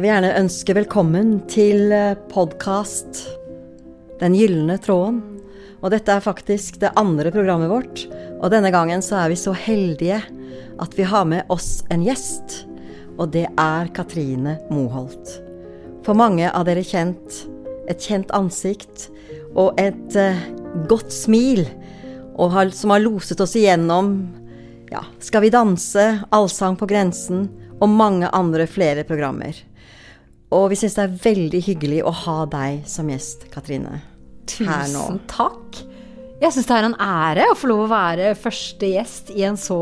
Jeg vil gjerne ønske velkommen til podkast Den gylne tråden. Og dette er faktisk det andre programmet vårt. Og denne gangen så er vi så heldige at vi har med oss en gjest. Og det er Katrine Moholt. For mange av dere kjent. Et kjent ansikt og et eh, godt smil. Har, som har loset oss igjennom ja, Skal vi danse, Allsang på grensen og mange andre flere programmer. Og vi syns det er veldig hyggelig å ha deg som gjest, Katrine. Tusen takk. Jeg syns det er en ære å få lov å være første gjest i en så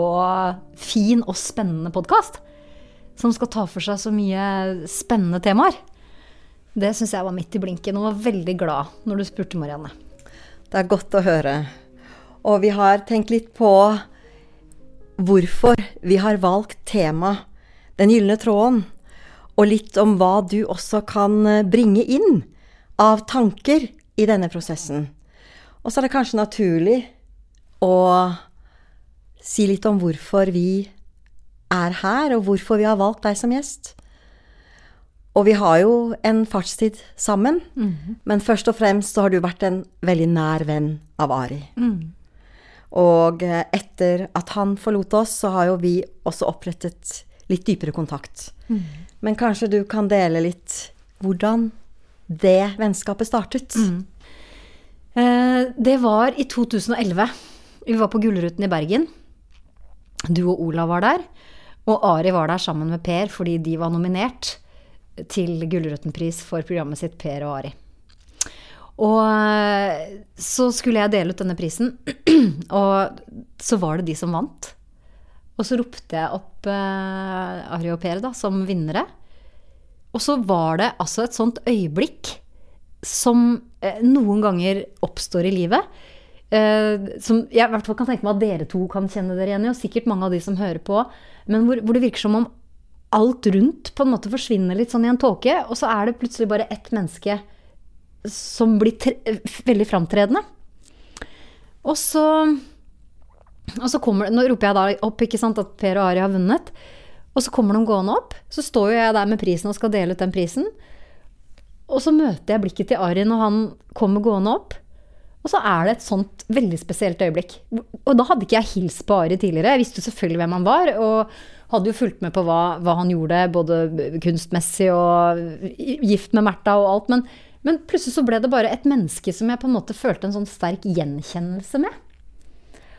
fin og spennende podkast. Som skal ta for seg så mye spennende temaer. Det syns jeg var midt i blinken, og var veldig glad når du spurte, Marianne. Det er godt å høre. Og vi har tenkt litt på hvorfor vi har valgt tema Den gylne tråden. Og litt om hva du også kan bringe inn av tanker i denne prosessen. Og så er det kanskje naturlig å si litt om hvorfor vi er her, og hvorfor vi har valgt deg som gjest. Og vi har jo en fartstid sammen, mm -hmm. men først og fremst så har du vært en veldig nær venn av Ari. Mm. Og eh, etter at han forlot oss, så har jo vi også opprettet litt dypere kontakt. Mm. Men kanskje du kan dele litt hvordan det vennskapet startet? Mm. Eh, det var i 2011. Vi var på Gullruten i Bergen. Du og Olav var der. Og Ari var der sammen med Per fordi de var nominert til Gullruten-pris for programmet sitt Per og Ari. Og eh, så skulle jeg dele ut denne prisen, og så var det de som vant. Og så ropte jeg opp eh, Ari og Per da, som vinnere. Og så var det altså et sånt øyeblikk som eh, noen ganger oppstår i livet. Eh, som jeg i hvert fall kan tenke meg at dere to kan kjenne dere igjen i, og sikkert mange av de som hører på. Men hvor, hvor, det virker som om alt rundt på en måte forsvinner litt sånn i en tåke, og så er det plutselig bare ett menneske som blir veldig framtredende. Og så, og så kommer Nå roper jeg da opp ikke sant, at Per og Ari har vunnet. Og så kommer de gående opp. Så står jo jeg der med prisen og skal dele ut den prisen. Og så møter jeg blikket til Ari når han kommer gående opp. Og så er det et sånt veldig spesielt øyeblikk. Og da hadde ikke jeg hilst på Ari tidligere. Jeg visste jo selvfølgelig hvem han var, og hadde jo fulgt med på hva, hva han gjorde, både kunstmessig og gift med Märtha og alt. Men, men plutselig så ble det bare et menneske som jeg på en måte følte en sånn sterk gjenkjennelse med.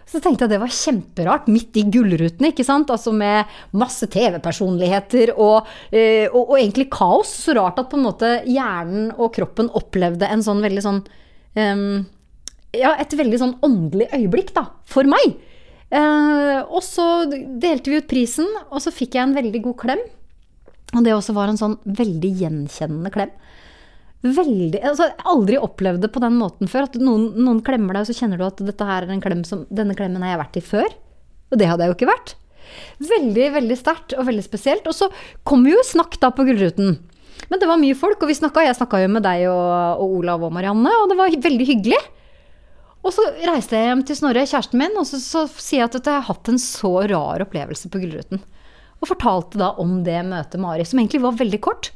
Så tenkte jeg det var kjemperart, midt i gullrutene, ikke sant. Altså med masse TV-personligheter og, eh, og, og, egentlig kaos. Så rart at på en måte hjernen og kroppen opplevde en sånn veldig sånn um, Ja, et veldig sånn åndelig øyeblikk, da. For meg. Uh, og så delte vi ut prisen, og så fikk jeg en veldig god klem. Og det også var en sånn veldig gjenkjennende klem veldig altså, Jeg har aldri opplevd det på den måten før. At noen, noen klemmer deg, og så kjenner du at klem som, denne klemmen har jeg vært i før. Og det hadde jeg jo ikke vært. Veldig, veldig sterkt og veldig spesielt. Og så kom vi jo snakk da på Gullruten. Men det var mye folk, og vi snakka. Jeg snakka jo med deg og, og, Olav og Marianne, og det var veldig hyggelig. Og så reiste jeg hjem til Snorre, kjæresten min, og så, så sier jeg at jeg har hatt en så rar opplevelse på Gullruten. Og fortalte da om det møtet med Ari, som egentlig var veldig kort,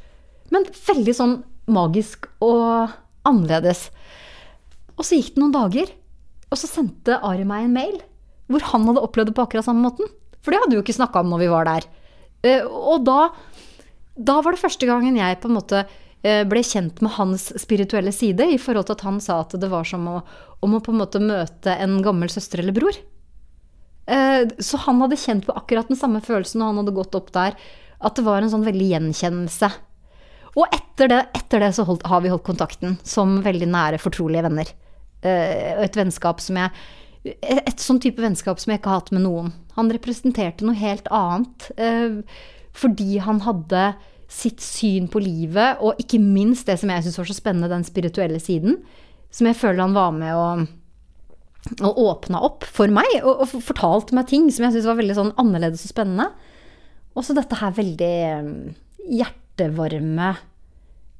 men veldig sånn magisk og annerledes. Og så gikk det noen dager, og så sendte Ari meg en mail hvor han hadde opplevd det på akkurat samme måten. For det hadde vi jo ikke snakka om når vi var der. Eh, og da, da var det første gangen jeg på en måte eh, ble kjent med hans spirituelle side, i forhold til at han sa at det var som å, om å på en måte møte en gammel søster eller bror. Eh, så han hadde kjent på akkurat den samme følelsen når han hadde gått opp der, at det var en sånn veldig gjenkjennelse. Og etter det, etter det så holdt, har vi holdt kontakten som veldig nære, fortrolige venner. Uh, et vennskap som jeg Et sånn type vennskap som jeg ikke har hatt med noen. Han representerte noe helt annet. Uh, fordi han hadde sitt syn på livet, og ikke minst det som jeg syns var så spennende, den spirituelle siden. Som jeg føler han var med å og åpna opp for meg, og, og fortalte meg ting som jeg syntes var veldig sånn annerledes og spennende. Og så dette her veldig um, hjerte hjertevarme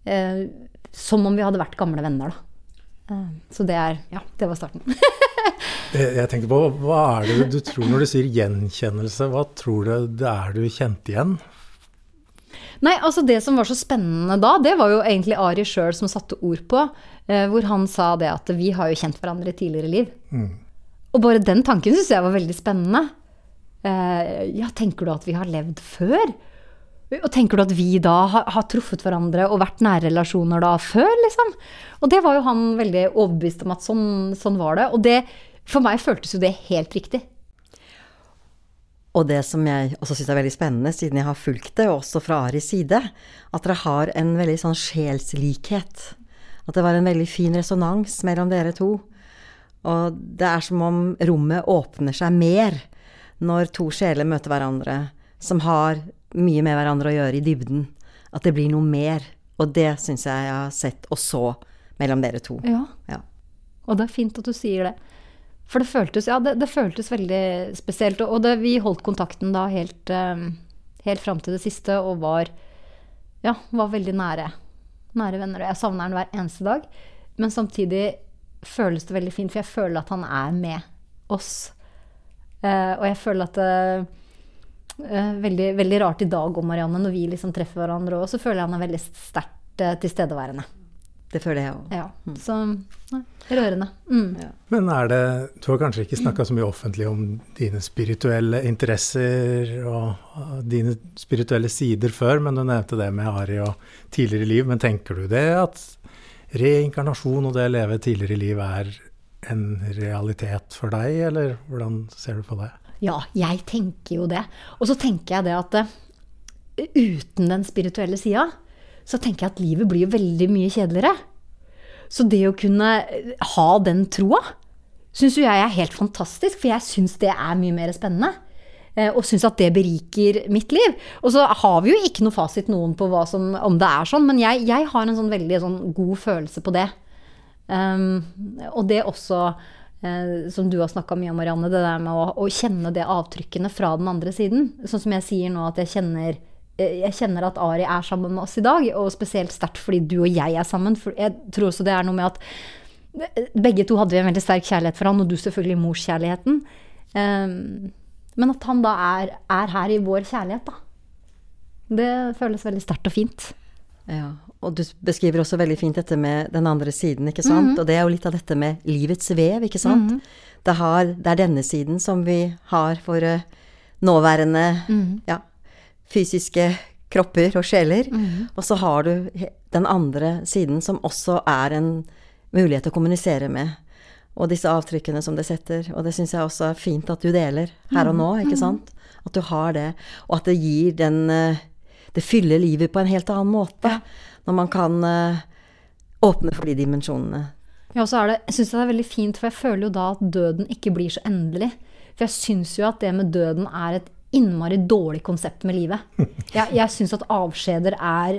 eh, Som om vi hadde vært gamle venner, da. Eh, så det er Ja, det var starten. jeg tenkte på, Hva er det du tror når du sier gjenkjennelse? Hva tror du det er du kjente igjen? Nei, altså det som var så spennende da, det var jo egentlig Ari sjøl som satte ord på. Eh, hvor han sa det at vi har jo kjent hverandre i tidligere liv. Og bare den tanken syns jeg var veldig spennende. Eh, ja, tenker du at vi har levd før? Og tenker du at vi da har, har truffet hverandre og vært nære relasjoner da før, liksom? Og det var jo han veldig overbevist om at sånn, sånn var det. Og det, for meg føltes jo det helt riktig. Og det som jeg også syns er veldig spennende, siden jeg har fulgt det, og også fra Aris side, at dere har en veldig sånn sjelslikhet. At det var en veldig fin resonans mellom dere to. Og det er som om rommet åpner seg mer når to sjeler møter hverandre, som har mye med hverandre å gjøre i dybden. At det blir noe mer. Og det syns jeg jeg har sett og så mellom dere to. Ja. Ja. Og det er fint at du sier det. For det føltes, ja, det, det føltes veldig spesielt. Og det, vi holdt kontakten da helt, eh, helt fram til det siste og var, ja, var veldig nære, nære venner. Og jeg savner han hver eneste dag. Men samtidig føles det veldig fint, for jeg føler at han er med oss. Eh, og jeg føler at eh, veldig, veldig rart i dag om Marianne, når vi liksom treffer hverandre òg, så føler jeg han er veldig sterkt eh, tilstedeværende. Det føler jeg òg. Ja. Så nei, rørende. Mm. Men er det Du har kanskje ikke snakka så mye offentlig om dine spirituelle interesser og dine spirituelle sider før, men du nevnte det med Ari og tidligere liv. Men tenker du det at reinkarnasjon og det å leve tidligere liv er en realitet for deg, eller hvordan ser du på det? Ja, jeg tenker jo det. Og så tenker jeg det at eh, uten den spirituelle sida, så tenker jeg at livet blir jo veldig mye kjedeligere. Så det å kunne eh, ha den troa, syns jo jeg er helt fantastisk, for jeg syns det er mye mer spennende. Eh, Og syns at det beriker mitt liv. Og så har vi jo ikke noe fasit noen på som, om det er sånn, men jeg, jeg har en sånn veldig sånn god følelse på det. Um, og det også, eh, som du har snakka mye om, Marianne, det der med å, å kjenne det avtrykkene fra den andre siden. Sånn som jeg sier nå, at jeg kjenner, eh, jeg kjenner at Ari er sammen med oss i dag, og spesielt sterkt fordi du og jeg er sammen. For jeg tror også det er noe med at eh, begge to hadde vi en veldig sterk kjærlighet for han, og du selvfølgelig morskjærligheten. Eh, men at han da er, er her i vår kjærlighet, da. Det føles veldig sterkt og fint. Ja, og du beskriver også veldig fint dette med den andre siden, ikke sant? Og det er jo litt av dette med livets vev, ikke sant? det, har, det er denne siden som vi har for nåværende ja, fysiske kropper og sjeler. Og så har du den andre siden som også er en mulighet til å kommunisere med. Og disse avtrykkene som det setter. Og det syns jeg også er fint at du deler her og nå, ikke sant? At du har det. Og at det gir den eh, Det fyller livet på en helt annen måte. Når man kan eh, åpne for de dimensjonene. Ja, og så er det, jeg det er veldig fint, for jeg føler jo da at døden ikke blir så endelig. For jeg syns jo at det med døden er et innmari dårlig konsept med livet. Jeg, jeg syns at avskjeder er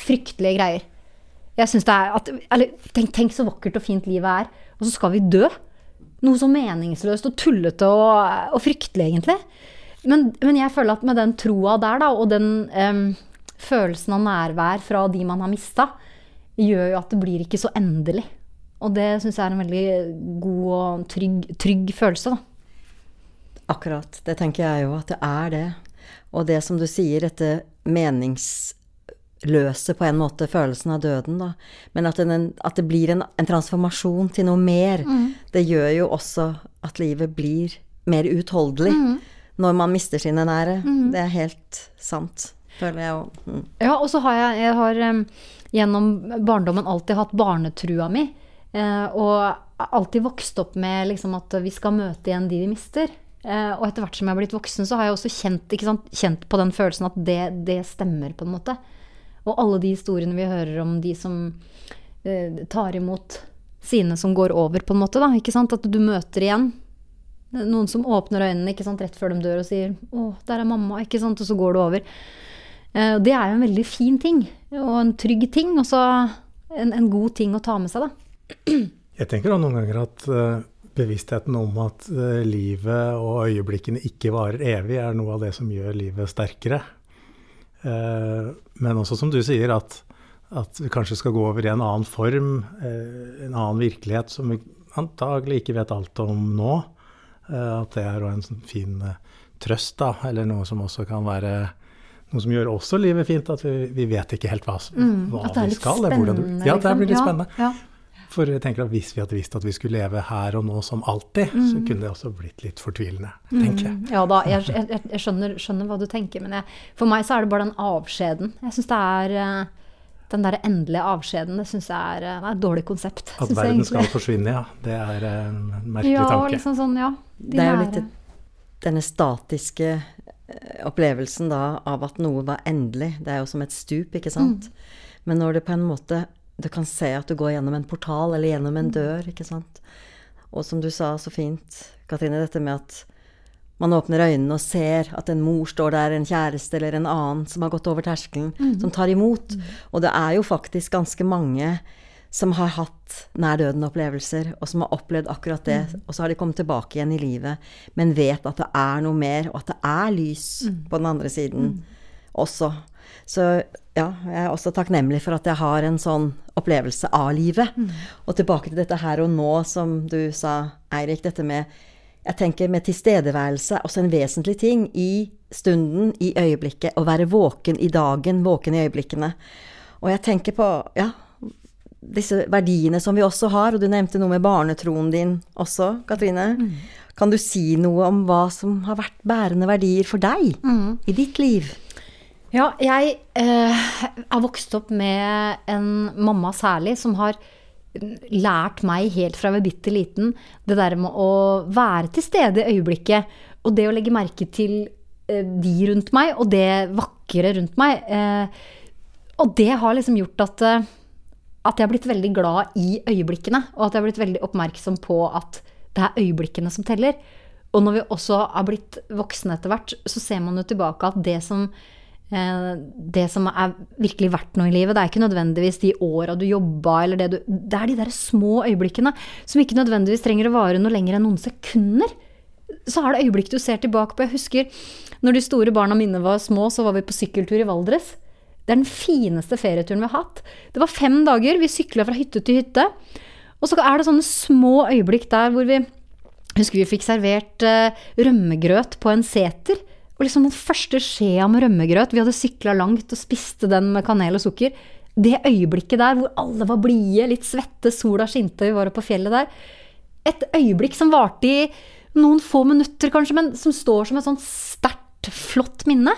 fryktelige greier. Jeg synes det er at, eller, tenk, tenk så vakkert og fint livet er, og så skal vi dø. Noe så meningsløst og tullete og, og fryktelig, egentlig. Men, men jeg føler at med den troa der, da, og den em, følelsen av nærvær fra de man har mista, gjør jo at det blir ikke så endelig. Og det syns jeg er en veldig god og trygg, trygg følelse, da. Akkurat. Det tenker jeg jo at det er det. Og det som du sier, dette meningsløse på en måte, følelsen av døden, da. Men at, den, at det blir en, en transformasjon til noe mer. Det gjør jo også at livet blir mer utholdelig når man mister sine nære. Det er helt sant, føler jeg òg. Mm. Ja, og så har jeg, jeg har gjennom barndommen alltid hatt barnetrua mi. Eh, og alltid vokst opp med liksom, at vi skal møte igjen de vi mister. Eh, og etter hvert som jeg har blitt voksen, så har jeg også kjent, sant, kjent på den følelsen at det, det stemmer, på en måte. Og alle de historiene vi hører om de som eh, tar imot sine som går over, på en måte. Da, ikke sant? At du møter igjen noen som åpner øynene sant, rett før de dør og sier 'Å, der er mamma', ikke sant, og så går det over. Eh, og det er jo en veldig fin ting, og en trygg ting, og så en, en god ting å ta med seg, da. Jeg tenker da noen ganger at eh, bevisstheten om at eh, livet og øyeblikkene ikke varer evig, er noe av det som gjør livet sterkere. Men også som du sier, at, at vi kanskje skal gå over i en annen form, en annen virkelighet som vi antagelig ikke vet alt om nå. At det er en sånn fin trøst, da, eller noe som også kan være noe som gjør også livet fint, at vi, vi vet ikke helt hva, Mm, hva er vi litt skal. hvordan spennende, Ja, det blir litt liksom. spennende. Ja, ja. For jeg tenker at hvis vi hadde visst at vi skulle leve her og nå som alltid, så kunne det også blitt litt fortvilende, tenker jeg. Mm, Ja da, jeg, jeg, jeg skjønner, skjønner hva du tenker, men jeg, for meg så er det bare den avskjeden. Jeg syns det er eh, Den der endelige avskjeden, det syns jeg er, eh, det er et dårlig konsept. At verden skal forsvinne, ja. Det er en merkelig ja, tanke. liksom sånn, ja. De Det er jo litt denne statiske eh, opplevelsen da av at noe var endelig. Det er jo som et stup, ikke sant. Men når det på en måte Du kan se at du går gjennom en portal eller gjennom en dør, ikke sant. Og som du sa så fint, Katrine, dette med at man åpner øynene og ser at en mor står der, en kjæreste eller en annen som har gått over terskelen, som tar imot. Og det er jo faktisk ganske mange som har hatt nær døden-opplevelser, og som har opplevd akkurat det, og så har de kommet tilbake igjen i livet, men vet at det er noe mer, og at det er lys på den andre siden også. Så ja, jeg er også takknemlig for at jeg har en sånn opplevelse av livet. Og tilbake til dette her og nå, som du sa, Eirik, dette med jeg tenker med tilstedeværelse også en vesentlig ting i stunden, i øyeblikket. Å være våken i dagen, våken i øyeblikkene. Og jeg tenker på ja, disse verdiene som vi også har, og du nevnte noe med barnetroen din også, Katrine. Kan du si noe om hva som har vært bærende verdier for deg i ditt liv? Ja, jeg eh, er vokst opp med en mamma særlig som har lært meg helt fra jeg var bitte liten det der med å være til stede i øyeblikket. Og det å legge merke til eh, de rundt meg, og det vakre rundt meg. Eh, og det har liksom gjort at, eh, at jeg har blitt veldig glad i øyeblikkene. Og at jeg har blitt veldig oppmerksom på at det er øyeblikkene som teller. Og når vi også har blitt voksne etter hvert, så ser man jo tilbake at det som eh, det som er virkelig verdt noe i livet, det er ikke nødvendigvis de åra du jobba, eller det du Det er de der små øyeblikkene som ikke nødvendigvis trenger å vare noe lenger enn noen sekunder. Så er det øyeblikk du ser tilbake på. Jeg husker når de store barna mine var små, så var vi på sykkeltur i Valdres. Det er den fineste ferieturen vi har hatt. Det var fem dager, vi sykla fra hytte til hytte. Og så er det sånne små øyeblikk der hvor vi Husker vi fikk servert eh, rømmegrøt på en seter. Og liksom den første skjea med rømmegrøt, vi hadde sykla langt og spiste den med kanel og sukker. Det øyeblikket der hvor alle var blide, litt svette, sola skinte, vi var oppe på fjellet der. Et øyeblikk som varte i noen få minutter kanskje, men som står som et sånt sterkt, flott minne.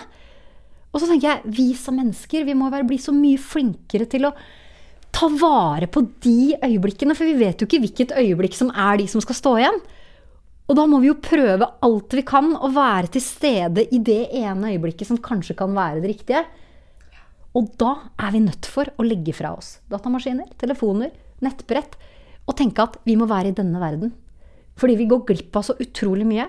Og så tenker jeg, vi som mennesker, vi må bli så mye flinkere til å ta vare på de øyeblikkene, for vi vet jo ikke hvilket øyeblikk som er de som skal stå igjen. Og da må vi jo prøve alt vi kan å være til stede i det ene øyeblikket som kanskje kan være det riktige. Og da er vi nødt for å legge fra oss datamaskiner, telefoner, nettbrett, og tenke at vi må være i denne verden. Fordi vi går glipp av så utrolig mye.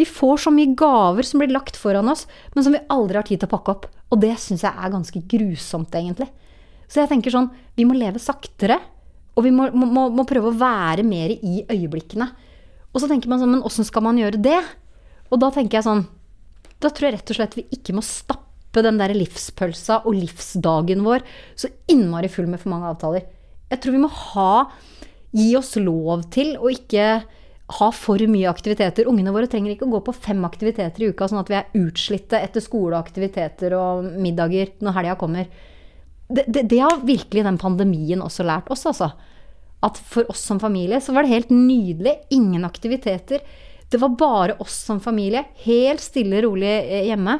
Vi får så mye gaver som blir lagt foran oss, men som vi aldri har tid til å pakke opp. Og det syns jeg er ganske grusomt, egentlig. Så jeg tenker sånn, vi må leve saktere. Og vi må, må, må prøve å være mer i øyeblikkene. Og så tenker man sånn, men åssen skal man gjøre det? Og da tenker jeg sånn, da tror jeg rett og slett vi ikke må stappe den der livspølsa og livsdagen vår så innmari full med for mange avtaler. Jeg tror vi må ha, gi oss lov til å ikke ha for mye aktiviteter. Ungene våre trenger ikke å gå på fem aktiviteter i uka, sånn at vi er utslitte etter skole og aktiviteter og middager når helga kommer. Det, det, det har virkelig den pandemien også lært oss, altså. At for oss som familie så var det helt nydelig. Ingen aktiviteter. Det var bare oss som familie. Helt stille, og rolig eh, hjemme.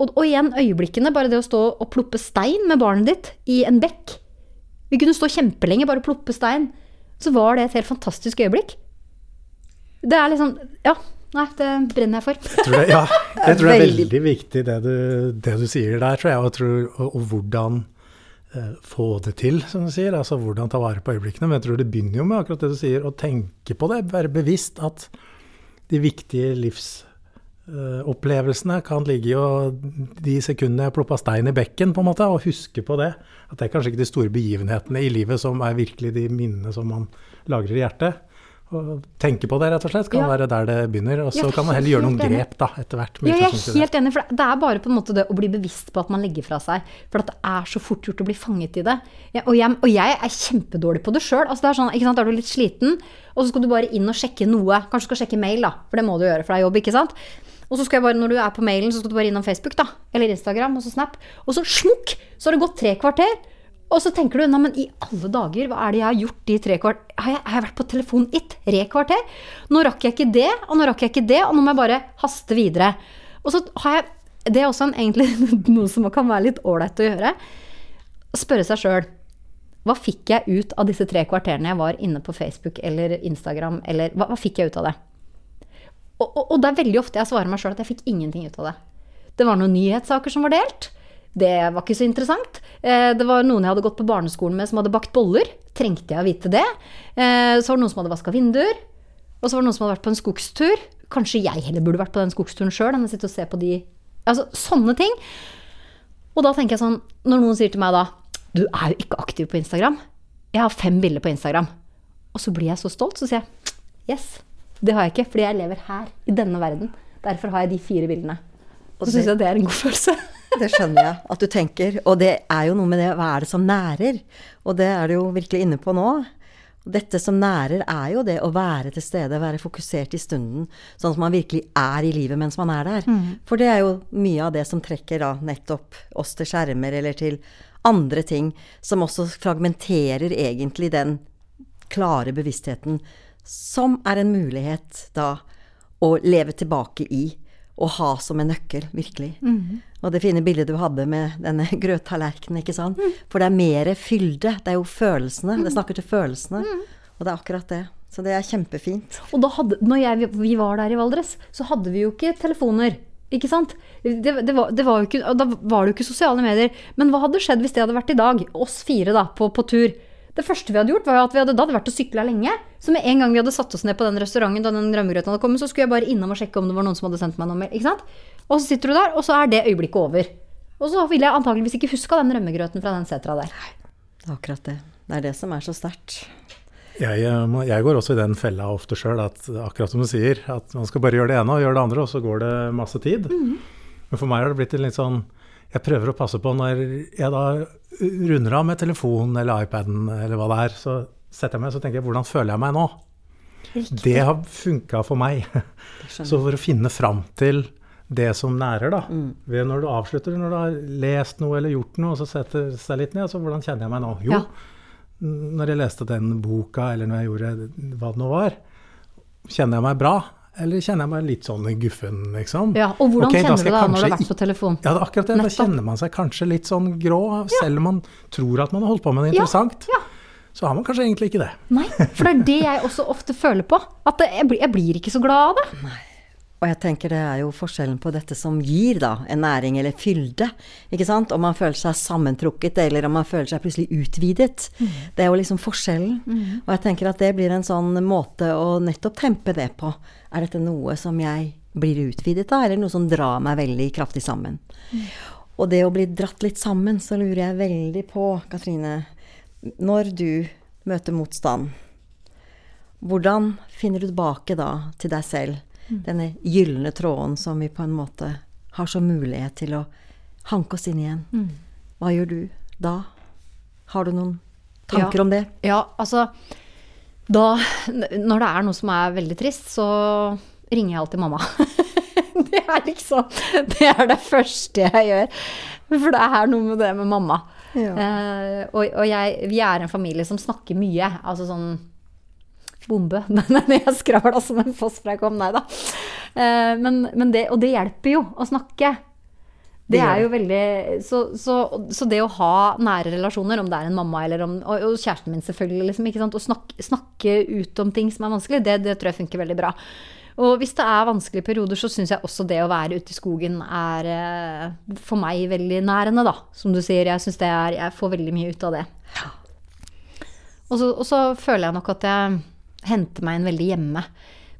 Og, og igjen øyeblikkene. Bare det å stå og ploppe stein med barnet ditt i en bekk. Vi kunne stå kjempelenge bare og ploppe stein. Så var det et helt fantastisk øyeblikk. Det er liksom Ja. Nei, det brenner jeg for. Jeg tror det, ja, jeg tror det er Veldig. viktig det du, det du sier der, tror jeg, og, tror, og, og hvordan eh, få det til, som du sier. Altså hvordan ta vare på øyeblikkene. Men jeg tror det begynner jo med akkurat det du sier, å tenke på det. Være bevisst at de viktige livsopplevelsene kan ligge i de sekundene jeg ploppa stein i bekken, på en måte, og huske på det. At det er kanskje ikke de store begivenhetene i livet som er virkelig de minnene som man lagrer i hjertet. Tenke på det, rett og slett, kan Ja. være der det begynner. Og så kan man heller gjøre noen grep da, etter hvert. Ja, jeg er helt enig, for det er bare på en måte det å bli bevisst på at man legger fra seg. For at det er så fort gjort å bli fanget i det. Ja, og, jeg, og jeg er kjempedårlig på det sjøl. Altså, er sånn, sant, er du litt sliten, og så skal du bare inn og sjekke noe. Kanskje du skal sjekke mail, da, for det må du gjøre, for det er jobb, ikke sant. Og så skal jeg bare, når du er på mailen, så skal du bare innom Facebook, da. Eller Instagram, og så Snap. Og så smukk! Så har det gått tre kvarter. Og så tenker du, nei, men i alle dager, hva er det jeg har gjort de tre kvarter Har jeg, har jeg vært på telefon i tre kvarter? Nå rakk jeg ikke det, og nå rakk jeg ikke det, og nå må jeg bare haste videre. Og så har jeg Det er også en, egentlig noe som kan være litt ålreit å gjøre. Spørre seg sjøl. Hva fikk jeg ut av disse tre kvarterene jeg var inne på Facebook eller Instagram, eller hva, hva fikk jeg ut av det? Og, og, og det er veldig ofte jeg svarer meg sjøl at jeg fikk ingenting ut av det. Det var noen nyhetssaker som var delt. Det var ikke så interessant. Eh, det var noen jeg hadde gått på barneskolen med som hadde bakt boller. Trengte jeg å vite det? Eh, så var det noen som hadde vaska vinduer. Og så var det noen som hadde vært på en skogstur. Kanskje jeg heller burde vært på den skogsturen sjøl enn å sitte og se på de Altså sånne ting. Og da tenker jeg sånn, når noen sier til meg da Du er jo ikke aktiv på Instagram. Jeg har fem bilder på Instagram. Og så blir jeg så stolt, så sier jeg yes. Det har jeg ikke, fordi jeg lever her, i denne verden. Derfor har jeg de fire bildene. Og så syns jeg det er en god følelse. Det skjønner jeg at du tenker. Og det er jo noe med det hva er det som nærer? Og det er du jo virkelig inne på nå. Dette som nærer, er jo det å være til stede, være fokusert i stunden. Sånn at man virkelig er i livet mens man er der. Mm. For det er jo mye av det som trekker da nettopp oss til skjermer eller til andre ting, som også fragmenterer egentlig den klare bevisstheten som er en mulighet da å leve tilbake i Og ha som en nøkkel, virkelig. Mm. Og det fine bildet du hadde med denne grøttallerkenen, ikke sant. Mm. For det er mer fylde. Det er jo følelsene. Det snakker til følelsene. Mm. Og det er akkurat det. Så det er kjempefint. Og da hadde, når jeg, vi var der i Valdres, så hadde vi jo ikke telefoner. Ikke sant? Det, det var, det var ikke, da var det jo ikke sosiale medier. Men hva hadde skjedd hvis det hadde vært i dag? Oss fire da, på, på tur. Det første vi hadde gjort, var at vi hadde, da hadde vært og sykla lenge. Så med en gang vi hadde satt oss ned på den restauranten da den rømmegrøten hadde kommet, så skulle jeg bare innom og sjekke om det var noen som hadde sendt meg noe mer. Ikke sant? Og så sitter du der, og så er det øyeblikket over. Og så ville jeg antageligvis ikke huska den rømmegrøten fra den setra der. Det er akkurat det. Det er det som er så sterkt. Jeg, eh, jeg, går også i den fella ofte sjøl, akkurat som du sier, at man skal bare gjøre det ene og gjøre det andre, og så går det masse tid. Mm. Men for meg har det blitt en litt sånn Jeg prøver å passe på når jeg da runder av med telefonen eller iPaden eller hva det er, så setter jeg meg og tenker jeg, hvordan føler jeg meg nå? Riktig. Det har funka for meg. Så for å finne fram til det som nærer, da. Mm. Ved når du avslutter, når du har lest noe eller gjort noe, og så setter seg litt ned, så hvordan kjenner jeg meg nå? Jo, ja. når jeg leste den boka, eller når jeg gjorde hva det nå var, kjenner jeg meg bra? Eller kjenner jeg meg litt sånn guffen, liksom? Ja, Og hvordan okay, kjenner du deg da når du har vært på telefon? Ja, det akkurat det. Nettopp. Da kjenner man seg kanskje litt sånn grå, selv om man tror at man har holdt på med noe interessant. Ja, ja. Så har man kanskje egentlig ikke det. Nei, for det er det jeg også ofte føler på. At jeg, blir, jeg blir ikke så glad av det. Nei. Og jeg tenker det er jo forskjellen på dette som gir da, en næring eller fylde. ikke sant? Om man føler seg sammentrukket, eller om man føler seg plutselig utvidet. Mm. Det er jo liksom forskjellen. Mm. Og jeg tenker at det blir en sånn måte å nettopp tempe det på. Er dette noe som jeg blir utvidet av, eller noe som drar meg veldig kraftig sammen? Mm. Og det å bli dratt litt sammen, så lurer jeg veldig på, Katrine, når du møter motstand, hvordan finner du tilbake da til deg selv? Denne gylne tråden som vi på en måte har som mulighet til å hanke oss inn igjen. Mm. Hva gjør du da? Har du noen tanker ja, om det? Ja, altså da Når det er noe som er veldig trist, så ringer jeg alltid mamma. det er liksom Det er det første jeg gjør. For det er noe med det med mamma. Ja. Uh, og, og jeg, vi er en familie som snakker mye. Altså sånn Bombe. men jeg skravla som en foss fra jeg kom, nei da. Eh, men, men det, og det hjelper jo å snakke. Det er jo veldig så, så, så, det å ha nære relasjoner, om det er en mamma eller om Og, og kjæresten min, selvfølgelig. Liksom? Å snakke, snakke, ut om ting som er vanskelig, det, det, tror jeg funker veldig bra. Og hvis det er vanskelige perioder, så syns jeg også det å være ute i skogen er eh, for meg veldig nærende, da. Som du sier. Jeg syns det er Jeg får veldig mye ut av det. Og så, og så føler jeg nok at jeg hente meg en veldig hjemme.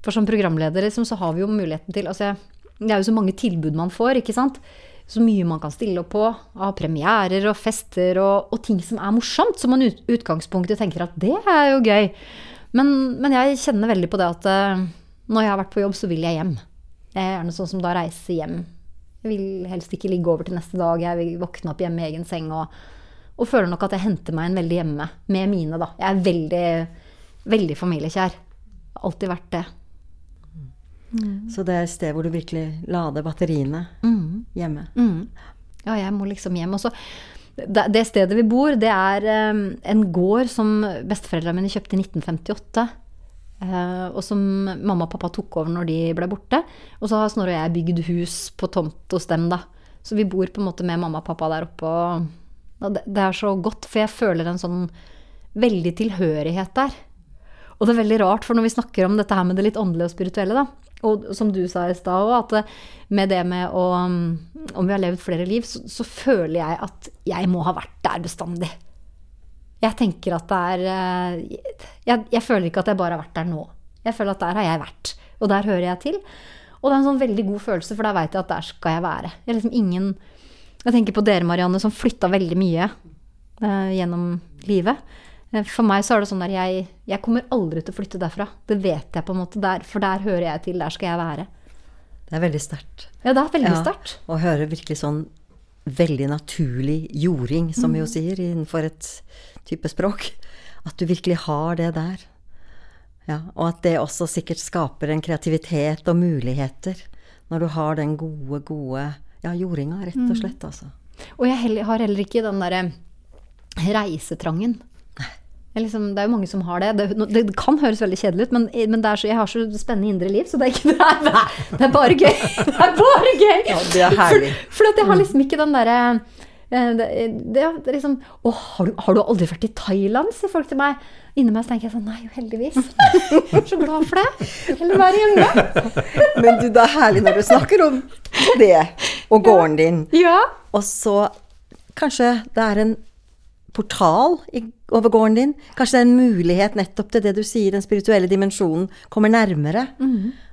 For som programleder liksom, så har vi jo muligheten til altså, Det er jo så mange tilbud man får, ikke sant. Så mye man kan stille opp på av premierer og fester og, og ting som er morsomt. Som man i ut, utgangspunktet tenker at det er jo gøy. Men, men, jeg kjenner veldig på det at uh, når jeg har vært på jobb, så vil jeg hjem. Jeg er gjerne sånn som da reiser hjem. Jeg vil helst ikke ligge over til neste dag. Jeg vil våkne opp hjemme i egen seng og, og føler nok at jeg henter meg en veldig hjemme med mine, da. Jeg er veldig veldig familiekjær. Alltid vært det. Så det er et sted hvor du virkelig lader batteriene Mm. hjemme. Mm. Ja, jeg må liksom hjem. også. det, det stedet vi bor, det er um, en gård som besteforeldrene mine kjøpte i 1958. Uh, og som mamma og pappa tok over når de ble borte. Og så har Snorre og jeg bygd hus på tomt hos dem, da. Så vi bor på en måte med mamma og pappa der oppe. Og, og det, det er så godt, for jeg føler en sånn veldig tilhørighet der. Og det er veldig rart, for når vi snakker om dette her med det litt åndelige og spirituelle, da, og som du sa i stad òg, at med det med å Om vi har levd flere liv, så, så føler jeg at jeg må ha vært der bestandig. Jeg tenker at det er eh, jeg, jeg føler ikke at jeg bare har vært der nå. Jeg føler at der har jeg vært, og der hører jeg til. Og det er en sånn veldig god følelse, for da veit jeg at der skal jeg være. Jeg liksom ingen Jeg tenker på dere, Marianne, som flytta veldig mye eh, gjennom livet. Eh, For meg så er det sånn at jeg, jeg kommer aldri til å flytte derfra. Det vet jeg på en måte. Der, for der hører jeg til. Der skal jeg være. Det er veldig sterkt. Ja, det er veldig Ja, sterkt. Å høre virkelig sånn veldig naturlig jording, som vi jo sier innenfor et type språk. At du virkelig har det der. Ja, og at det også sikkert skaper en kreativitet og muligheter. Når du har den gode, gode ja, jordinga, rett og slett, altså. Og jeg har heller ikke den derre reisetrangen. Liksom, det er jo mange som har det. Det, det kan høres veldig kjedelig ut, men, men så, jeg har så spennende indre liv, så det er, ikke, det er, det er bare gøy. Det er bare gøy! Ja, det er herlig. For, for jeg har liksom ikke den derre eh, det, det, det liksom Å, har, du- har du aldri vært i Thailand? sier folk til meg. Inni meg tenker jeg sånn Nei, jo heldigvis. Jeg er så glad for det. Heller være hjemme. Men du, det er herlig når du snakker om det, og gården din. Ja. Og så kanskje det er en portal i, over gården din. Kanskje det er en mulighet nettopp til det du sier, den spirituelle dimensjonen kommer nærmere.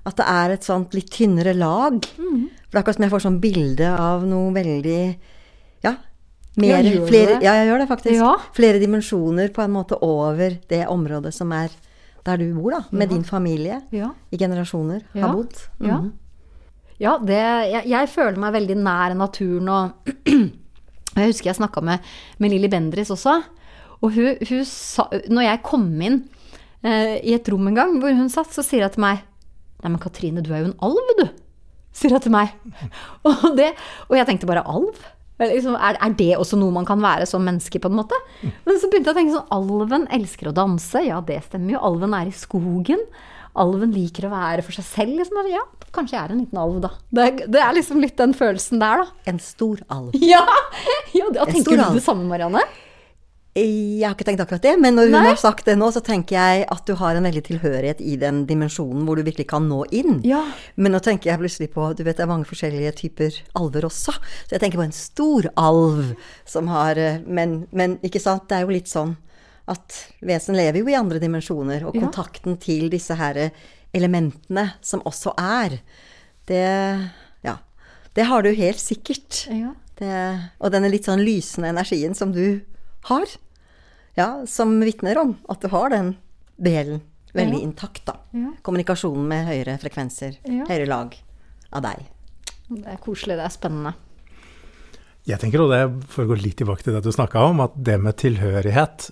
At det er et sånt litt tynnere lag. For det er akkurat som jeg får sånn bilde av noe veldig Ja. Mer, Ja, gjør flere, ja, jeg gjør det faktisk. Ja. Flere dimensjoner på en måte over det området som er der du bor, da. Med din familie. Ja. I generasjoner Ja. har bodd. Ja. Mhm. Ja, det, jeg, jeg føler meg veldig nær naturen og Jeg husker jeg snakka med, med Lilly Bendriss også. Og hun, hun sa Når jeg kom inn eh, i et rom en gang hvor hun satt, så sier hun til meg Nei, men Katrine, du er jo en alv, du. Sier hun til meg. Og, det, og jeg tenkte bare alv? Liksom, er, er det også noe man kan være som menneske, på en måte? Men så begynte jeg å tenke sånn Alven elsker å danse. Ja, det stemmer jo. Alven er i skogen. Alven liker å være for seg selv. Liksom. Ja, kanskje jeg er en liten alv, da. Det, det er liksom litt den følelsen der, da. En stor alv. Ja! ja det, tenker du det samme, Marianne? Jeg har ikke tenkt akkurat det, men når hun Nei. har sagt det nå, så tenker jeg at du har en veldig tilhørighet i den dimensjonen hvor du virkelig kan nå inn. Ja. Men nå tenker jeg plutselig på Du vet det er mange forskjellige typer alver også. Så jeg tenker på en stor alv som har eh, Men, men ikke sant, det er jo litt sånn at vesen lever jo i andre dimensjoner, og Ja. kontakten til disse her elementene som også er, det Ja. Det har du helt sikkert. Ja. Det, og denne litt sånn lysende energien som du har, ja, som vitner om at du har den delen veldig Ja. intakt, da. Ja. Kommunikasjonen med høyere frekvenser, Ja. høyere lag av deg. Det er koselig, det er spennende. Jeg tenker, og det for å gå litt tilbake til det du snakka om, at det med tilhørighet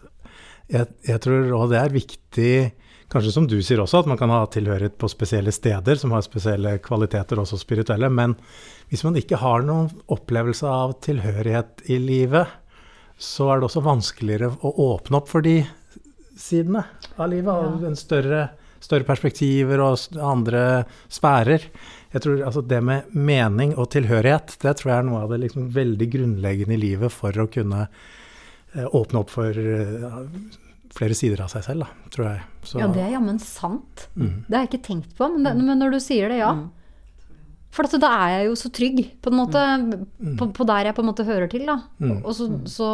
jeg, jeg tror òg det er viktig, kanskje som du sier også, at man kan ha tilhørighet på spesielle steder som har spesielle kvaliteter, også spirituelle. Men hvis man ikke har noen opplevelse av tilhørighet i livet, så er det også vanskeligere å åpne opp for de sidene av livet. Og en større, større perspektiver og andre sfærer. Jeg tror altså Det med mening og tilhørighet, det tror jeg er noe av det liksom veldig grunnleggende i livet for å kunne eh, åpne opp for eh, flere sider av seg selv, da, tror jeg. Så, Ja, det er jammen sant. Mm. Det har jeg ikke tenkt på, men, det, men når du sier det, ja. For at da er jeg jo så trygg, på en måte, på, på der jeg på en måte hører til, da. Mm. Og så, så,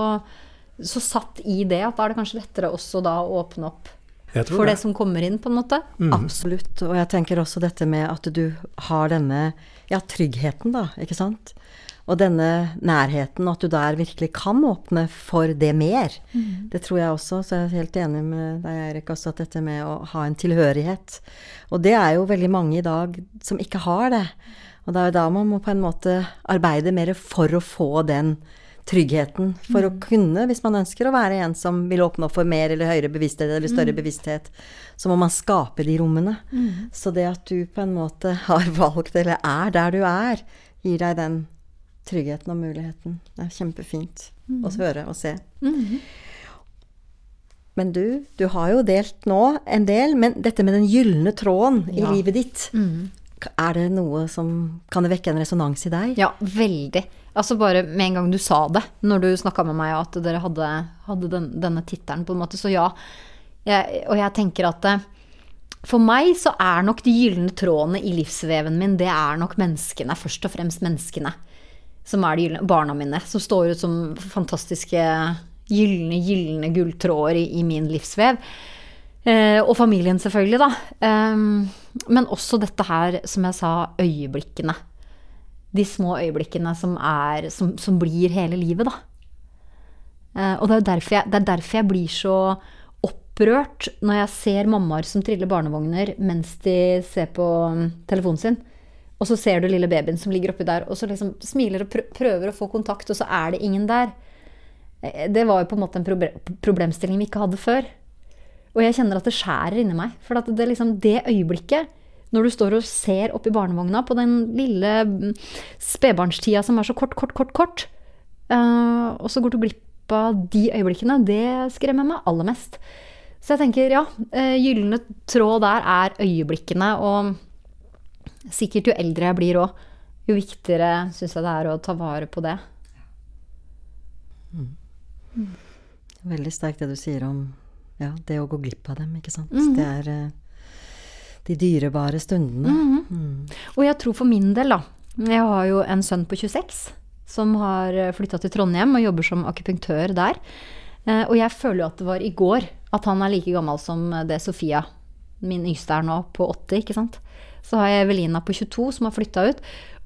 så satt i det at da er det kanskje lettere også da å åpne opp for det det. som kommer inn, på en måte. Mm. Absolutt. Og jeg tenker også dette med at du har denne ja, tryggheten, da, ikke sant? Og denne nærheten, at du der virkelig kan åpne for det mer. Det tror jeg også, så jeg er helt enig med deg, Eirik, også at dette med å ha en tilhørighet. Og det er jo veldig mange i dag som ikke har det. Og det er jo da man må på en måte arbeide mer for å få den tryggheten for å kunne, hvis man ønsker å være en som vil åpne opp for mer eller høyere bevissthet eller større bevissthet, så må man skape de rommene. Så det at du på en måte har valgt, eller er der du er, gir deg den tryggheten og muligheten. Det er kjempefint å høre og se. Men du, du har jo delt nå en del, men dette med den gylne tråden i Ja. livet ditt, er det noe som Kan det vekke en resonans i deg? Ja, veldig. Altså bare med en gang du sa det, når du snakka med meg at dere hadde, hadde den, denne tittelen, på en måte, så ja. Jeg, og jeg tenker at eh, for meg så er nok de gylne trådene i livsveven min, det er nok menneskene. Først og fremst menneskene. Som er de gyllene barna mine. Som står ut som fantastiske gylne, gylne gulltråder i, i min livsvev. Eh, og familien, selvfølgelig, da. Eh, men også dette her, som jeg sa, øyeblikkene. De små øyeblikkene som, er, som, som blir hele livet, da. Eh, og det er, jeg, det er derfor jeg blir så opprørt når jeg ser mammaer som triller barnevogner mens de ser på mm, telefonen sin. Og så ser du lille babyen som ligger oppi der, og så liksom smiler og prøver å få kontakt, og så er det ingen der. Eh, Det var jo på en måte en proble problemstilling vi ikke hadde før. Og jeg kjenner at det skjærer inni meg. For det, liksom, det øyeblikket, når du står og ser oppi barnevogna på den lille mm, spedbarnstida som er så kort, kort, kort, kort, uh, og så går du glipp av de øyeblikkene, det skremmer meg aller mest. Så jeg tenker, ja, uh, gylne tråd der er øyeblikkene, og sikkert jo eldre jeg blir òg, jo viktigere syns jeg det er å ta vare på det. Veldig sterkt det du sier om ja, det å gå glipp av dem, ikke sant. Mhm. Det er eh, de dyrebare stundene. Og jeg tror for min del, da Jeg har jo en sønn på 26 som har flytta til Trondheim og jobber som akupunktør der. Eh, Og jeg føler jo at det var i går at han er like gammel som det Sofia, min yngste, er nå, på 80, ikke sant. Så har jeg Evelina på 22 som har flytta ut.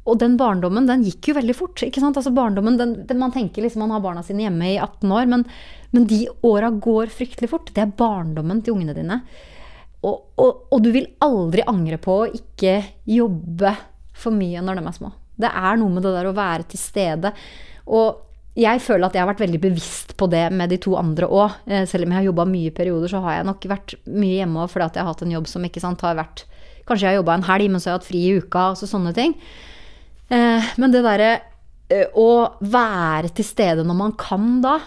Og den barndommen, den gikk jo veldig fort. ikke sant? Altså barndommen, den, den, Man tenker liksom man har barna sine hjemme i 18 år, men, men de åra går fryktelig fort. Det er barndommen til ungene dine. Og, og, og du vil aldri angre på å ikke jobbe for mye når de er små. Det er noe med det der å være til stede. Og jeg føler at jeg har vært veldig bevisst på det med de to andre òg. Selv om jeg har jobba mye i perioder, så har jeg nok vært mye hjemme òg fordi at jeg har hatt en jobb som ikke sant, har vært Kanskje jeg har jobba en helg, men så har jeg hatt fri i uka. Altså sånne ting. Eh, men det derre eh, å være til stede når man kan da,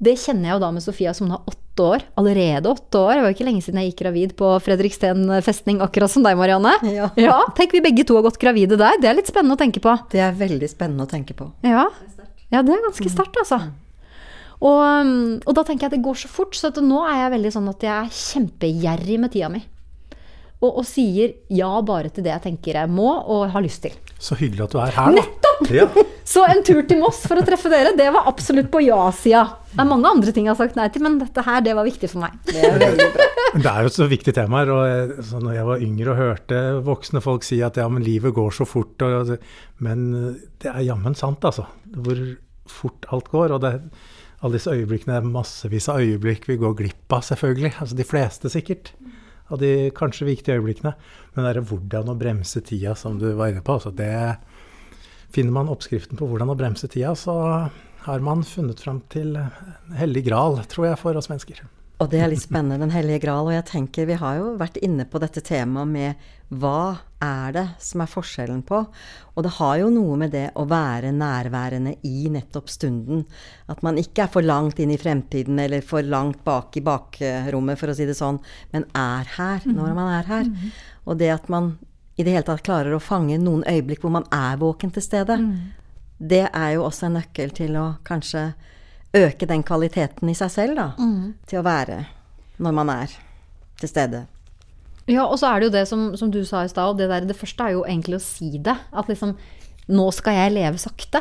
det kjenner jeg jo da med Sofia som hun er åtte år. Allerede åtte år. Det var jo ikke lenge siden jeg gikk gravid på Fredriksten festning, akkurat som deg, Marianne. Ja. Tenk vi begge to har gått gravide der. Det er litt spennende å tenke på. Det er veldig spennende å tenke på. Ja, ja det er ganske sterkt, altså. Og, um, og da tenker jeg at det går så fort, så at nå er jeg veldig sånn at jeg er kjempegjerrig med tida mi. Og, og sier ja bare til det jeg tenker jeg må og har lyst til. Så hyggelig at du er her, da. Nettopp! Ja. Så en tur til Moss for å treffe dere, det var absolutt på ja-sida. Det er mange andre ting jeg har sagt nei til, men dette her, det var viktig for meg. Det er Det er jo et så viktig tema her. og så når jeg var yngre og hørte voksne folk si at ja, men livet går så fort, og, men det er jammen sant, altså. Hvor fort alt går. Og det, alle disse øyeblikkene, det er massevis av øyeblikk vi går glipp av, selvfølgelig. Altså de fleste, sikkert. Av de kanskje viktige øyeblikkene. Men det er hvordan å bremse tida, som du var inne på. Altså det Finner man oppskriften på hvordan å bremse tida, så har man funnet fram til hellig gral, tror jeg, for oss mennesker. Og det er litt spennende, Den hellige gral. Og jeg tenker, vi har jo vært inne på dette temaet med hva er det som er forskjellen på? Og det har jo noe med det å være nærværende i nettopp stunden. At man ikke er for langt inn i fremtiden eller for langt bak i bakrommet, for å si det sånn, men er her når man er her. Og det at man i det hele tatt klarer å fange noen øyeblikk hvor man er våken til stede, det er jo også en nøkkel til å kanskje øke den kvaliteten i seg selv, da. Til å være når man er til stede. Ja, og så er det jo det som, som du sa i stad, det, der- det første er jo egentlig å si det. At liksom Nå skal jeg leve sakte.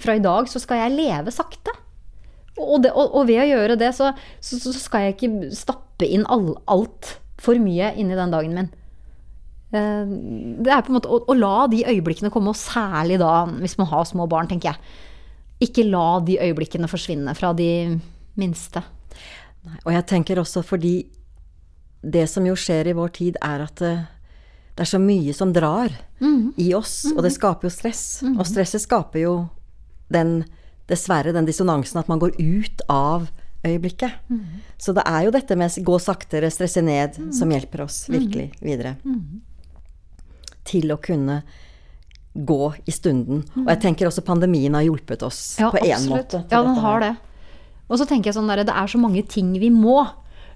Fra i dag så skal jeg leve sakte. Og, det, og, og ved å gjøre det, så, så, så skal jeg ikke stappe inn all, alt for mye inni den dagen min. Eh, Det er på en måte å, å la de øyeblikkene komme, og særlig da hvis man har små barn, tenker jeg. Ikke la de øyeblikkene forsvinne fra de minste. Nei, Og jeg tenker også fordi det som jo skjer i vår tid, er at det, det er så mye som drar i oss, og det skaper jo stress. Og stresset skaper jo den dessverre den dissonansen at man går ut av øyeblikket. Så det er jo dette med gå saktere, stresse ned, som hjelper oss virkelig videre. Til å kunne gå i stunden. Og jeg tenker også pandemien har hjulpet oss Ja, på én måte. Ja, den har det. Og så tenker jeg sånn der, det er så mange ting vi må.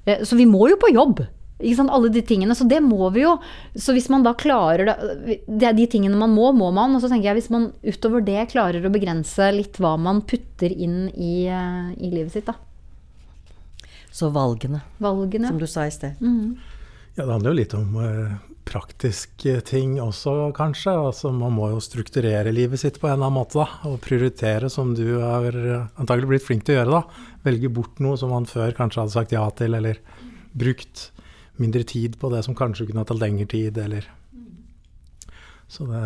Eh, Så vi må jo på jobb. Ikke sant? Alle de tingene. Så det må vi jo. Så hvis man da klarer det Det er de tingene man må, må man. Og så tenker jeg hvis man utover det klarer å begrense litt hva man putter inn i, eh, i livet sitt, da. Så valgene, Valgene. som du sa i sted. Ja, det handler jo litt om praktiske ting også, kanskje. Altså, man må jo strukturere livet sitt på en eller annen måte, da. Og prioritere, som du har eh, antagelig blitt flink til å gjøre, da. Velge bort noe som man før kanskje hadde sagt ja til, eller brukt mindre tid på det som kanskje kunne tatt lengre tid, eller Så det,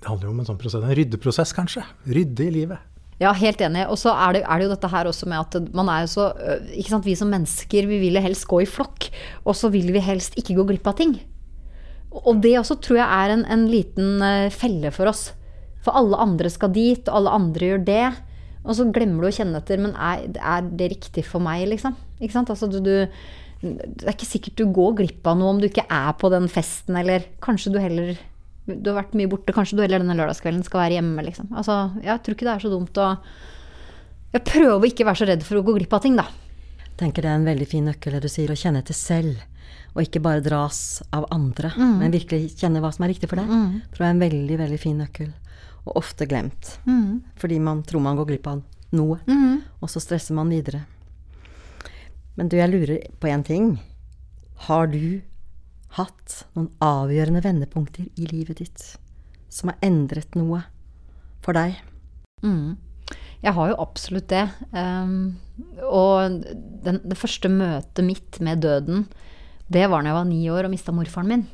det handler jo om en sånn prosess. En ryddeprosess, kanskje. Rydde i livet. Ja, helt enig. Og så er er det jo dette her også med at man er jo så øh, Ikke sant, vi som mennesker, vi vil helst gå i flokk. Og så vil vi helst ikke gå glipp av ting. Og det også tror jeg er en, en liten øh, felle for oss. For alle andre skal dit, og alle andre gjør det. Og så glemmer du å kjenne etter. Men er, er det riktig for meg, liksom? Altså, du, du, det er ikke sikkert du går glipp av noe om du ikke er på den festen, eller kanskje du heller Du har vært mye borte, kanskje du heller denne lørdagskvelden skal være hjemme, liksom. Altså, jeg tror ikke det er så dumt å Jeg prøver å ikke være så redd for å gå glipp av ting, da. tenker det er en veldig fin nøkkel det du sier, å kjenne etter selv. Og ikke bare dras av andre, men virkelig kjenne hva som er riktig for deg. Tror jeg er en veldig, veldig fin nøkkel. Og ofte glemt. Fordi man tror man går glipp av noe, og så stresser man videre. Men du, jeg lurer på én ting. Har du hatt noen avgjørende vendepunkter i livet ditt som har endret noe for deg? Jeg har jo absolutt det. Um, og den, det første møtet mitt med døden, det var da jeg var ni år og mista morfaren min.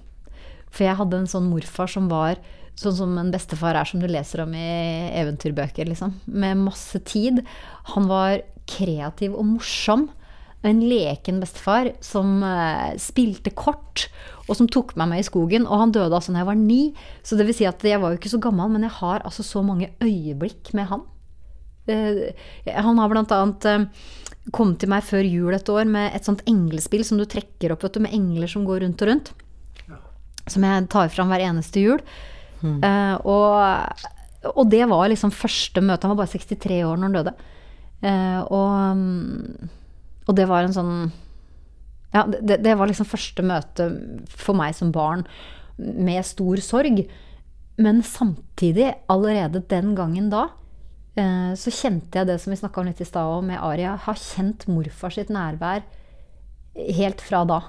For jeg hadde en sånn morfar som var sånn som en bestefar er, som du leser om i eventyrbøker, liksom. Med masse tid. Han var kreativ og morsom. En leken bestefar som eh, spilte kort, og som tok meg med i skogen. Og han døde altså da jeg var ni, så det vil si at jeg var jo ikke så gammel, men jeg har altså så mange øyeblikk med han. Eh, han har blant annet eh, kommet til meg før jul et år med et sånt englespill som du trekker opp vet du, med engler som går rundt og rundt. Som jeg tar fram hver eneste jul. Eh, og, og det var liksom første møte. Han var bare 63 år når han døde. Eh, og, mm, og det var en sånn Ja, det, det var liksom første møte for meg som barn med stor sorg. Men samtidig, allerede den gangen da, så kjente jeg det som vi snakka om litt i stad òg, med Aria. Har kjent morfar sitt nærvær helt fra da.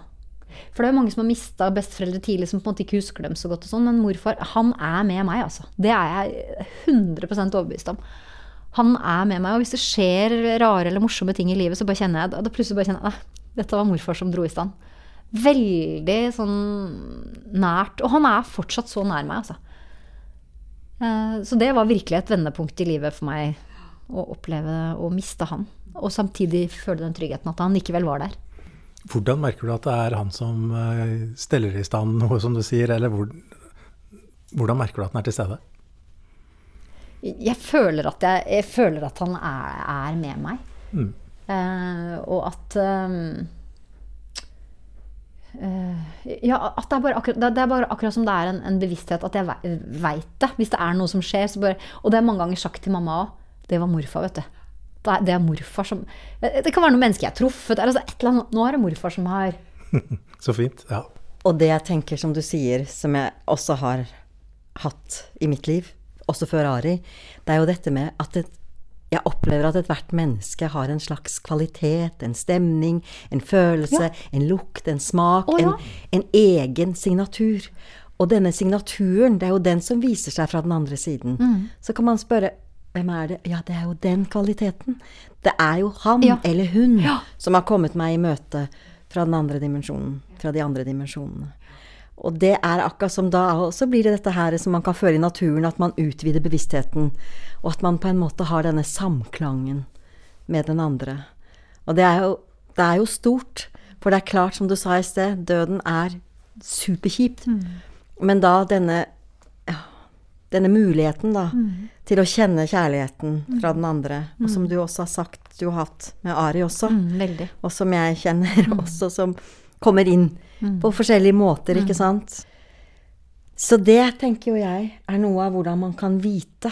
For det er jo mange som har mista besteforeldre tidlig, som på en måte ikke husker dem så godt. og sånn, Men morfar, han er med meg, altså. Det er jeg 100% overbevist om. Han er med meg, og hvis det skjer rare eller morsomme ting i livet, så bare kjenner jeg, da plutselig bare kjenner jeg dette var morfar som dro i stand. Veldig sånn nært. Og han er fortsatt så nær meg, altså. Eh, Så det var virkelig et vendepunkt i livet for meg å oppleve å miste han. Og samtidig føle den tryggheten at han likevel var der. Hvordan merker du at det er han som eh, steller i stand noe, som du sier, eller hvor, hvordan merker du at han er til stede? Jeg føler at, jeg, jeg føler at han er, er med meg. Mm. Uh, og at eh, Ja, at det er, bare akkurat, det er bare akkurat som det er en, en bevissthet at jeg veit det. Hvis det er noe som skjer, så bare Og det er mange ganger sagt til mamma òg. Det var morfar, vet du. Det er, det er morfar som Det kan være noen mennesker jeg har truffet. Eller altså et eller annet. Nå er det morfar som har Så fint. Ja. Og det jeg tenker, som du sier, som jeg også har hatt i mitt liv, også før Ari, det er jo dette med at det, jeg opplever at ethvert menneske har en slags kvalitet, en stemning, en følelse, Ja. en lukt, en smak, oh, ja. en, en egen signatur. Og denne signaturen, det er jo den som viser seg fra den andre siden. Mm. Så kan man spørre hvem er det? Ja, det er jo den kvaliteten. Det er jo han Ja. eller hun Ja. som har kommet meg i møte fra den andre dimensjonen, fra de andre dimensjonene. Og det er akkurat som da også blir det dette her som man kan føle i naturen, at man utvider bevisstheten, og at man på en måte har denne samklangen med den andre. Og det er jo, det er jo stort, for det er klart, som du sa i sted, døden er superkjipt. Men da denne ja, denne muligheten, da, til å kjenne kjærligheten fra den andre. Og som du også har sagt du har hatt med Ari også. Mm. Og som jeg kjenner også, som kommer inn på forskjellige måter, ikke sant. Så det tenker jo jeg er noe av hvordan man kan vite,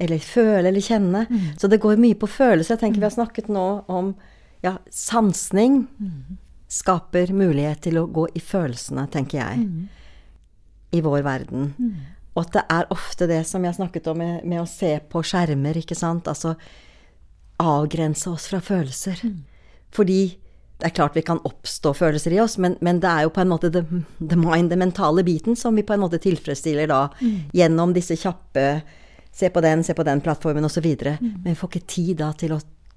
eller føle eller kjenne. Så det går mye på følelser. Jeg tenker vi har snakket nå om ja, sansning skaper mulighet til å gå i følelsene, tenker jeg, i vår verden. Og at det er ofte det som jeg har snakket om med, med å se på skjermer, ikke sant. Altså avgrense oss fra følelser. Fordi det er klart vi kan oppstå følelser i oss, men, men det er jo på en måte the, the mind, den mentale biten, som vi på en måte tilfredsstiller da gjennom disse kjappe Se på den, se på den plattformen osv. Mm. Men vi får ikke tid da til å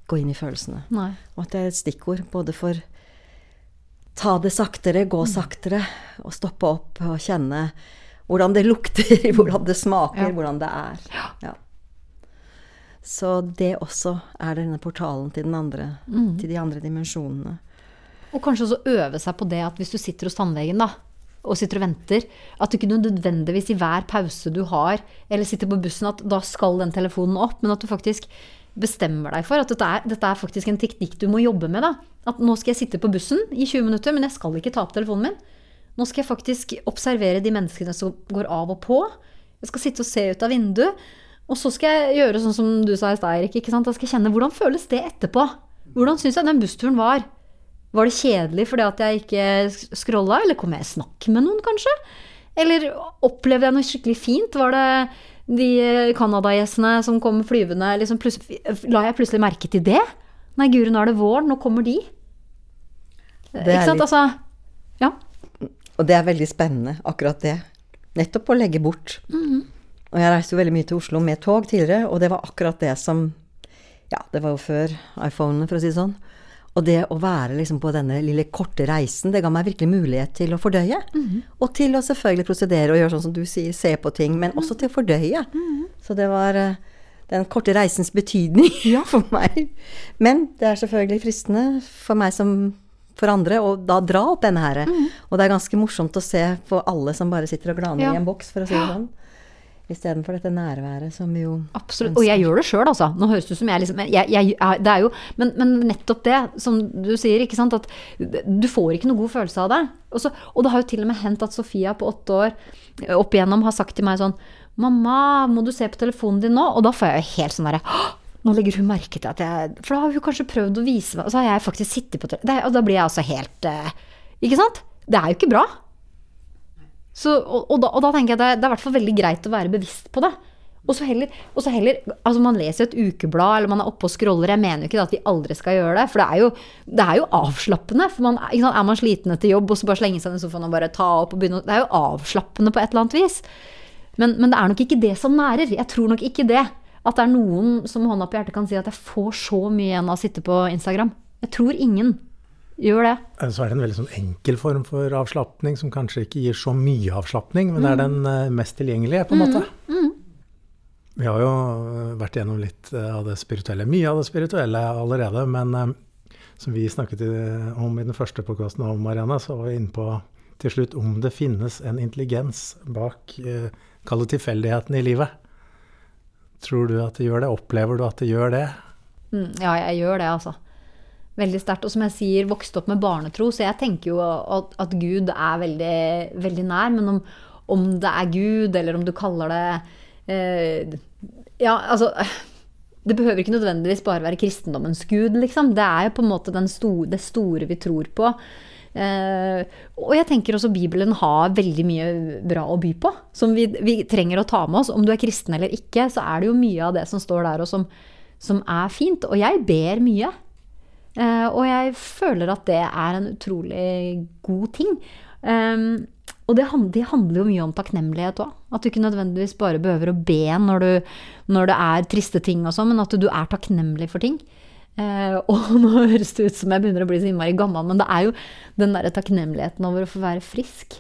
gå inn i følelsene. Nei. Og at det er et stikkord både for ta det saktere, gå saktere, og stoppe opp og kjenne hvordan det lukter, hvordan det smaker, Ja. hvordan det er. Ja. Så det også er denne portalen til den andre, til de andre dimensjonene. Og kanskje også øve seg på det at hvis du sitter hos tannlegen, da, og sitter og venter, at du ikke nødvendigvis i hver pause du har, eller sitter på bussen, at da skal den telefonen opp, men at du faktisk bestemmer deg for at dette er, dette er faktisk en teknikk du må jobbe med. da. At nå skal jeg sitte på bussen i 20 minutter, men jeg skal ikke ta opp telefonen min. Nå skal jeg faktisk observere de menneskene som går av og på. Jeg skal sitte og se ut av vinduet. Og så skal jeg gjøre sånn som du sa i stad, Eirik. Da skal jeg kjenne hvordan føles det etterpå. Hvordan syns jeg den bussturen var? Var det kjedelig fordi at jeg ikke scrolla, eller kom jeg i snakk med noen, kanskje? Eller opplevde jeg noe skikkelig fint? Var det de canadagjessene som kom flyvende? Liksom la jeg plutselig merke til det? Nei, guri, nå er det vår, nå kommer de. er ikke sant? litt- Altså, ja. Og det er veldig spennende, akkurat det. Nettopp å legge bort. Og jeg reiste jo veldig mye til Oslo med tog tidligere, og det var akkurat det som Ja, det var jo før iPhonene, for å si det sånn. Og det å være liksom på denne lille korte reisen, det ga meg virkelig mulighet til å fordøye. Og til å selvfølgelig prosedere og gjøre sånn som du sier, se på ting, men også til å fordøye. Så det var eh, den korte reisens betydning for meg. Men det er selvfølgelig fristende for meg som for andre å da dra opp denne her. Og det er ganske morsomt å se på alle som bare sitter og glaner Ja. i en boks, for å si det sånn. Istedenfor dette nærværet som vi jo Absolutt. Og jeg gjør det sjøl, altså. Nå høres det ut som jeg liksom jeg, jeg, Det er jo men, men nettopp det, som du sier, ikke sant, at du får ikke noe god følelse av det. Og, så, og det har jo til og med hendt at Sofia på åtte år eh, opp igjennom har sagt til meg sånn Mamma, må du se på telefonen din nå? Og da får jeg jo helt sånn derre «Åh, Nå legger hun merke til at jeg For da har hun kanskje prøvd å vise meg Og så har jeg faktisk sittet på telefonen. Og da blir jeg altså helt eh, Ikke sant? Det er jo ikke bra. Så, og, og, da, og da tenker jeg det, det er hvert fall veldig greit å være bevisst på det. Og så heller, og så heller altså Man leser et ukeblad, eller man er oppe og scroller. Jeg mener jo ikke at vi aldri skal gjøre det, for det er jo, det er jo avslappende. For man, sant, er man sliten etter jobb, og så bare slenge seg ned i sofaen og bare ta opp og begynne Det er jo avslappende på et eller annet vis. Men, men det er nok ikke det som nærer. Jeg tror nok ikke det. At det er noen som med hånda på hjertet kan si at jeg får så mye igjen av å sitte på Instagram. Jeg tror ingen gjør det. Eh, Så er det en veldig sånn enkel form for avslapning som kanskje ikke gir så mye avslapning, men det er den eh, mest tilgjengelige, på en måte. Vi har jo eh, vært gjennom litt av det spirituelle, mye av det spirituelle allerede, men som vi snakket om i den første podkasten om Marianne, så var vi inne på til slutt om det finnes en intelligens bak Kall det tilfeldighetene i livet. Tror du at det gjør det? Opplever du at det gjør det? Mm, ja, jeg gjør det, altså. Veldig sterkt. Og som jeg sier, vokste opp med barnetro, så jeg tenker jo at, at Gud er veldig, veldig nær. Men om, om det er Gud, eller om du kaller det eh, Ja, altså Det behøver ikke nødvendigvis bare være kristendommens gud, liksom. Det er jo på en måte den sto- det store vi tror på. Eh, og jeg tenker også Bibelen har veldig mye bra å by på, som vi, vi trenger å ta med oss. Om du er kristen eller ikke, så er det jo mye av det som står der, og som, som er fint. Og jeg ber mye. Eh, og jeg føler at det er en utrolig god ting. Um, og det, handler jo mye om takknemlighet òg. At du ikke nødvendigvis bare behøver å be når, du, når det er triste ting og sånn, men at du er takknemlig for ting. Eh, og nå høres det ut som jeg begynner å bli så innmari gammel, men det er jo den derre takknemligheten over å få være frisk.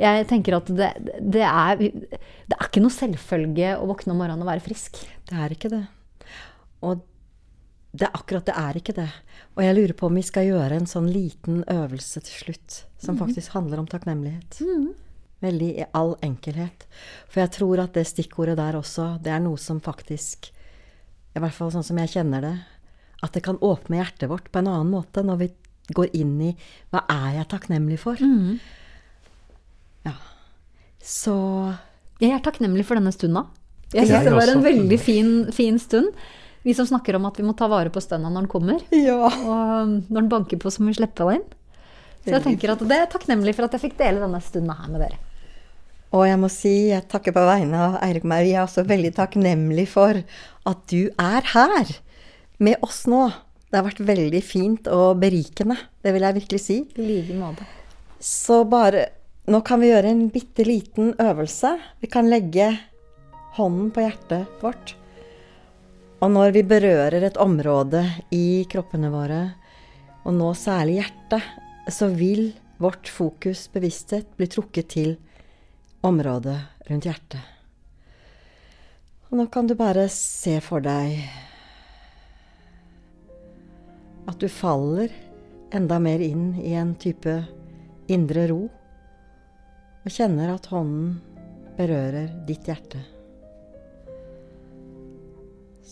Jeg tenker at det, det, er, det er ikke noe selvfølge å våkne om morgenen og være frisk. Det er ikke det. Og det er akkurat det er ikke det. Og jeg lurer på om vi skal gjøre en sånn liten øvelse til slutt, som faktisk handler om takknemlighet. Veldig i all enkelhet. For jeg tror at det stikkordet der også, det er noe som faktisk I hvert fall sånn som jeg kjenner det. At det kan åpne hjertet vårt på en annen måte når vi går inn i Hva er jeg takknemlig for? Ja. Så Jeg er takknemlig for denne stunda. Jeg syns det var en veldig fin, fin stund. Vi som snakker om at vi må ta vare på stønna når den kommer. Ja. Og når den banker på, så må vi slippe den inn. Så jeg tenker at det er takknemlig for at jeg fikk dele denne stunda her med dere. Og jeg må si, jeg takker på vegne av Eirik meg, vi er også veldig takknemlig for at du er her med oss nå. Det har vært veldig fint og berikende, det vil jeg virkelig si. I like måte. Så bare Nå kan vi gjøre en bitte liten øvelse. Vi kan legge hånden på hjertet vårt. Og når vi berører et område i kroppene våre, og nå særlig hjertet, så vil vårt fokus, bevissthet, bli trukket til området rundt hjertet. Og nå kan du bare se for deg at du faller enda mer inn i en type indre ro, og kjenner at hånden berører ditt hjerte.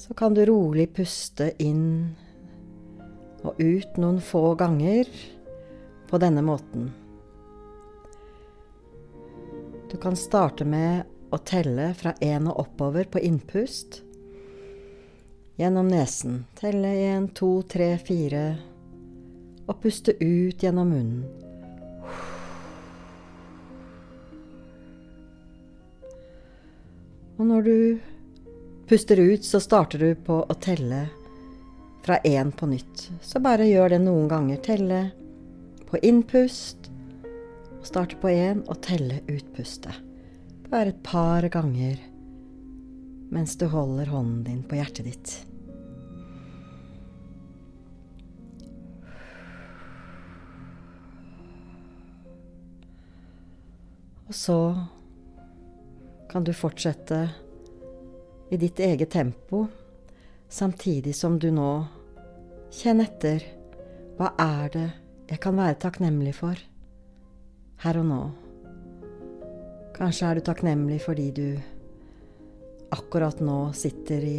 Så kan du rolig puste inn og ut noen få ganger på denne måten. Du kan starte med å telle fra én og oppover på innpust. Gjennom nesen. Telle én, to, tre, fire. Og puste ut gjennom munnen. Og når du puster ut, så starter du på å telle fra én på nytt. Så bare gjør det noen ganger. Telle på innpust, starte på én, og telle utpustet. Bare et par ganger mens du holder hånden din på hjertet ditt. Og så kan du fortsette i ditt eget tempo, samtidig som du nå kjenner etter hva er det jeg kan være takknemlig for her og nå. Kanskje er du takknemlig fordi du akkurat nå sitter i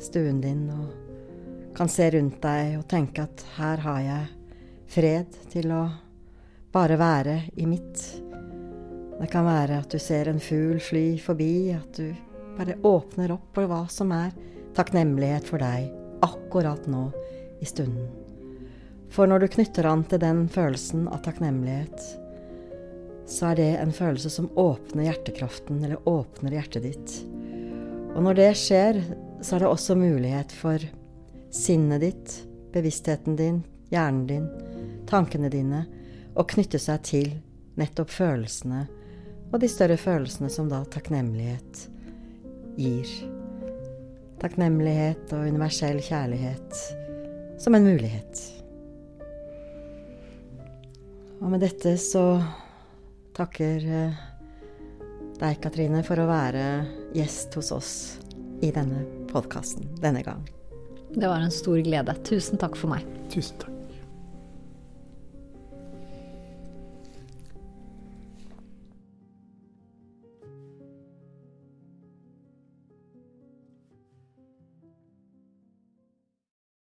stuen din og kan se rundt deg og tenke at her har jeg fred til å bare være i mitt. Det kan være at du ser en fugl fly forbi, at du bare åpner opp for hva som er takknemlighet for deg akkurat nå i stunden. For når du knytter an til den følelsen av takknemlighet, så er det en følelse som åpner hjertekraften, eller åpner hjertet ditt. Og når det skjer, så er det også mulighet for sinnet ditt, bevisstheten din, hjernen din, tankene dine, å knytte seg til nettopp følelsene, og de større følelsene som da takknemlighet gir. Takknemlighet og universell kjærlighet som en mulighet. Og med dette så takker eh, deg, Katrine, for å være gjest hos oss i denne podkasten denne gang. Det var en stor glede. Tusen takk for meg. Tusen takk.